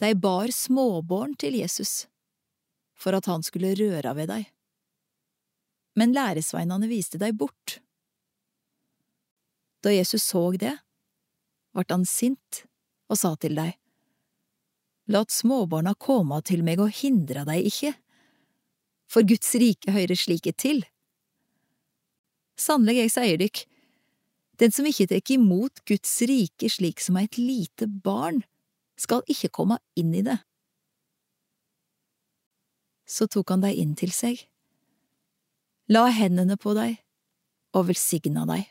De bar småbarn til Jesus, for at han skulle røre ved dei. Men læresveinene viste dei bort. Da Jesus så det, vart han sint og sa til dei, Lat småbarna komme til meg og hindra dei ikke, for Guds rike høyrer slike til. Sannelig, jeg sier dykk, den som ikke tek imot Guds rike slik som eit lite barn, skal ikke komme inn i det. Så tok han deg inn til seg, la hendene på deg og velsigna dei.